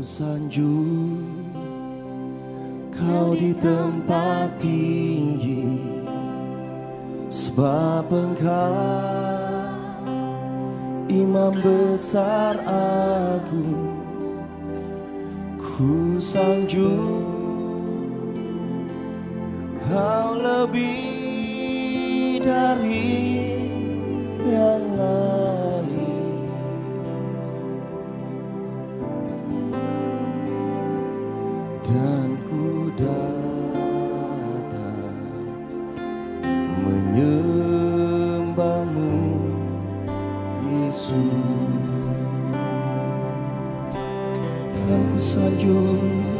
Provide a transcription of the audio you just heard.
sanjung Kau di tempat tinggi Sebab engkau Imam besar agung. Ku sanjung Kau lebih dari Dan ku datang menyembahmu Yesus. Ku sanjung